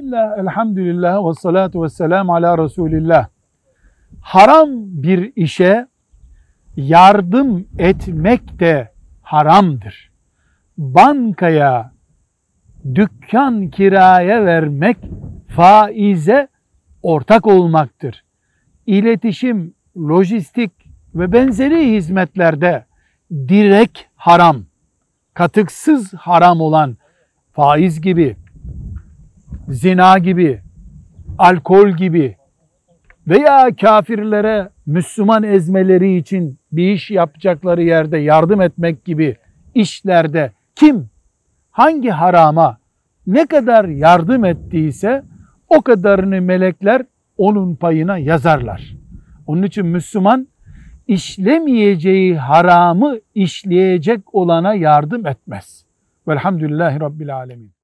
Bismillah, elhamdülillah ve salatu ve selam ala Resulillah. Haram bir işe yardım etmek de haramdır. Bankaya dükkan kiraya vermek faize ortak olmaktır. İletişim, lojistik ve benzeri hizmetlerde direkt haram, katıksız haram olan faiz gibi, zina gibi, alkol gibi veya kafirlere Müslüman ezmeleri için bir iş yapacakları yerde yardım etmek gibi işlerde kim hangi harama ne kadar yardım ettiyse o kadarını melekler onun payına yazarlar. Onun için Müslüman işlemeyeceği haramı işleyecek olana yardım etmez. Velhamdülillahi Rabbil Alemin.